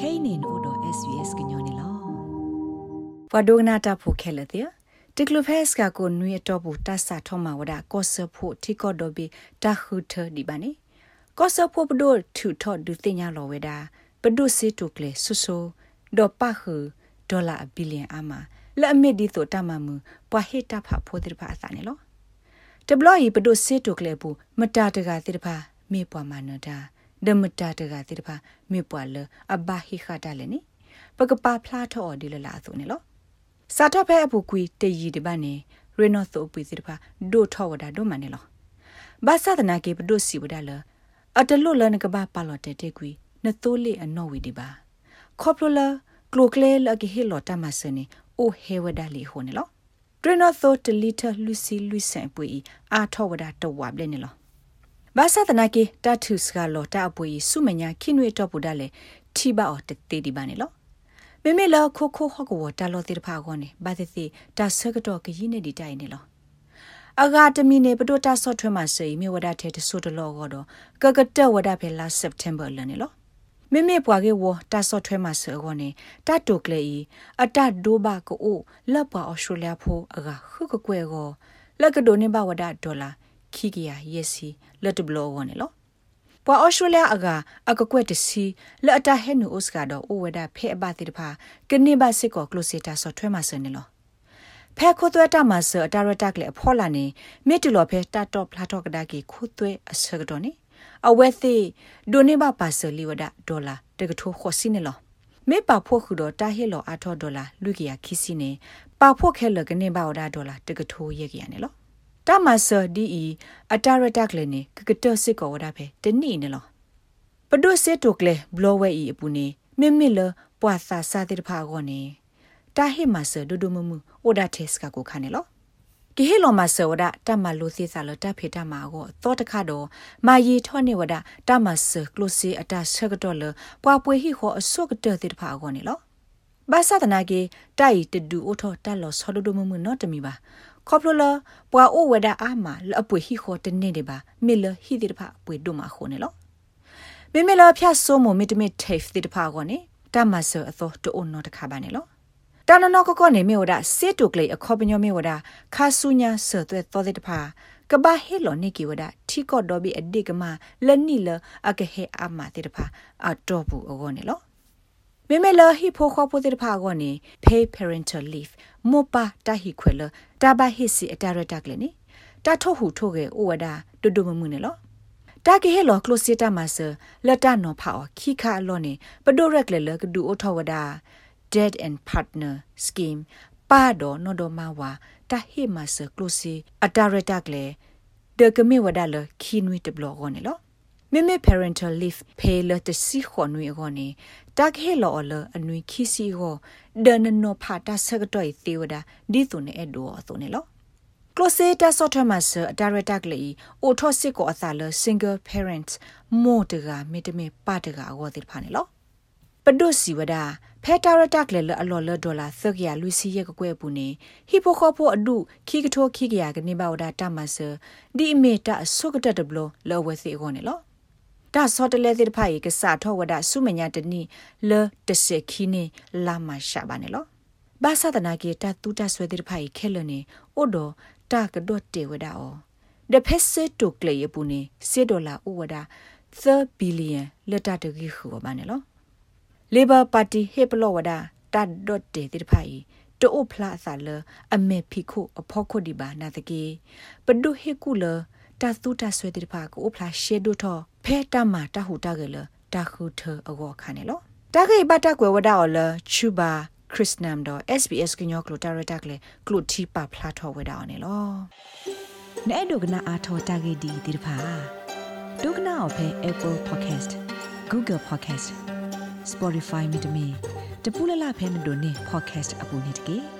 kainin odo svs gnyone lo wadogna ta pho khele te tiklophes ka ko nui to bu ta sa thoma wada ko se pho thi ko do bi ta khu the di ba ni ko se pho bdo thu tho du tin nya lo weda bdo se to kle su su do pa khu dollar a billion ama la amid di to ta ma mu pwa he ta pha pho dir pha sa ni lo တဘလီပဒုစစ်တုကလေဘူးမတာတကတိတဖာမေပွားမနတာ ဒမတာတကတိတဖာမေပွားလအဘဟိခတာလေနိပကပါဖလာထောဒီလလာဆိုနေလောစာတော့ဖဲအပူကွီတည်ရီဒီပါနေရေနော့ဆိုပီတိတဖာဒိုထောဝဒါဒိုမနေလောဘာသာတနာကေပဒုစီဝဒါလအတလုလနကဘာပါလော်တဲတေကွီနတိုးလေအနော်ဝီဒီပါခေါပလိုလာကလိုကလေလကဟီလော်တမဆနေအိုဟေဝဒါလီဟိုနေလောဒရနောသောတလီတာလူစီလူဆန်ပွေအာထောဝဒတဝဘလနေလော ဘာသာတနာကေတထုစကလောတာပွေစုမညာခိနွေတော့ပူဒါလေထိပါအော်တတေဒီပါနေလောမေမေလာခိုခိုဟကောတာလောတိတဖာကောနေဘာတိတိတာဆကတော့ကကြီးနေဒီတိုင်နေလောအဂါတမီနေပဒိုတာဆော့ထွဲမှာစေမြေဝဒထဲတဆိုတလောကတော့ကကတက်ဝဒဖဲလာစက်တမ်ဘာလနေလောမေမေပွားကေဝတာဆော့ထွဲမှာစေကောနေတာတိုကလေဤအတဒိုဘာကိုလက်ပွားအော်စတြေးလျဖိုအဂါခုကကွဲကောလက်ကဒိုနေဘဝဒဒေါ်လာ ခိကရယစီလက်တဘလောဝနေလောပွာအော်စတြေးလျအကအကကွက်တစီလက်အတဟဲနူအိုစကတော့အိုဝဒဖဲအပတိတဖာကနေဘစစ်ကောကလိုစီတာဆော့ထွဲမှာစနေလောဖဲခိုသွဲတာမဆအတာရတက်လေအဖော်လာနေမြစ်တူလော်ဖဲတာတော့ဖလာတော့ကဒါကီခိုသွဲအစကတော့နေအဝဲသိဒိုနေဘပါဆလီဝဒဒေါ်လာတကထိုးခေါ်စီနေလောမေပါဖို့ခုတော့တာဟီလောအထောဒေါ်လာလူကီယာခီစီနေပါဖို့ခဲလကနေပါဝဒဒေါ်လာတကထိုးရကီယာနေလော တမဆာဒီအီအတာရတက်လေနေကကတစစ်ကောဝဒဖဲတနိနေလောပဒုစစ်တုကလေဘလောဝဲအီအပူနေမိမိလပွာသာစာတိတဖာကောနေတာဟိမဆဒုဒုမမှုအိုဒါတက်စကကိုခါနေလောကိဟေလောမဆဝဒတမလူစီစာလတဖေတမာကိုသောတခါတော့မာယီထောနေဝဒတမဆကလုစီအတဆက်ကတော့လပွာပွေဟိခောအဆုကတဲ့တိတဖာကောနေလောဘာသာတနာကေတိုက်တဒူအိုထောတက်လောဆောဒဒုမမှုနော်တမီပါ ခေါပလလပွာအိုဝဒအာမလအပွေဟိခောတနေတယ်ပါမေလဟိတိတဖာပွေဒုမခိုနေလောမေမေလဖျတ်ဆိုးမမီတမီထေဖတိတဖာကောနေတမဆအသောတိုနော်တခါပါနေလောတာနနောကကောနေမေဝဒစေတုကလေအခေါပညောမေဝဒခါဆုညာဆောသွဲသောတဲ့တဖာကဘာဟေလောနေကီဝဒထီကော့ဒောဘီအဒီကမလနိလအကဟေအမတဲ့တဖာအတော့ဘူးအောနေလော မေမေလဟိဖိုခေါပိုတဲ့တဖာကောနေ pay parental leave မောပါတဟိခွေလတာဘဟိစီအတာရတက်လေနေတာထုတ်ဟုထုတ်ကေဩဝဒတူတူမမှုနေလောတာကေဟေလောကလိုစီတာမဆလတနောဖာခိခါလောနေပဒိုရက်လေလကဒူအိုထောဝဒါ dead and partner scheme ပါတော့နော်တော့မဝါတဟိမဆကလုစီအတာရတက်လေဒကမေဝဒါလခီနွီတဘလောကောနေလော မေမေ parental leave pay လတစီခွန်နွေကောနေတက်ဟေလောလအနွေခီစီကိုဒနနောဖာတာဆကတော့သေဝဒါဒီတုန်နဲ့ဒိုအတုန်နဲ့လောကလိုစေတာဆော့ထမဆအတာရတက်လေအိုထောစစ်ကိုအသာလ single parents မို့တကမေတမေပါတကအောတိဖာနေလောပဒုစီဝဒါဖဲတာရတက်လေအလော်လဒေါ်လာသက်ကရလူစီရဲ့ကွဲပူနေဟီပိုခေါဖိုအဒုခီကထိုခီကရကနေပါဝဒါတမဆဒီအမေတာဆုကတက်တဘလလောဝဲစီကောနေလော ဒါစောတလဲတဲ့ဖိုင်ကစားထောဝဒဆုမညာတနီလတစခီနေလာမရှာပါနေလောဘာသာတနာကေတတူတဆွဲတဲ့ဖိုင်ခဲလနေအိုဒိုတာကဒတ်တေဝဒါအောဒဖက်စစ်တုကလေယပူနေစေဒေါ်လာဥဝဒါ3ဘီလီယံလက်တတကြီးခူပါနေလော Labor Party ဟေပလောဝဒါတတ်ဒတ်တေတိဖိုင်တိုအိုဖလာဆာလအမေဖီခုအဖောခုဒီဘာနာတကေပဒုဟေကူလတာသူတာဆွေတိဖာကိုဖလာရှေဒိုထော ဖဲတမတဟူတကလတာခုထအကောခါနေလောတာခေဘတာကွယ်ဝဒါော်လချူဘာခရစ်နမ်တော့ SBS ကညောကလိုတာရတက်လေကလိုတီပါဖလာထောဝဒါော်နေလောနဲ့ဒုကနာအာထောတာကေဒီတိဖာဒုကနာအဖဲ Apple Podcast Google Podcast Spotify မြေတမီတပူလလဖဲမတို့နေ podcast အပူနေတကေ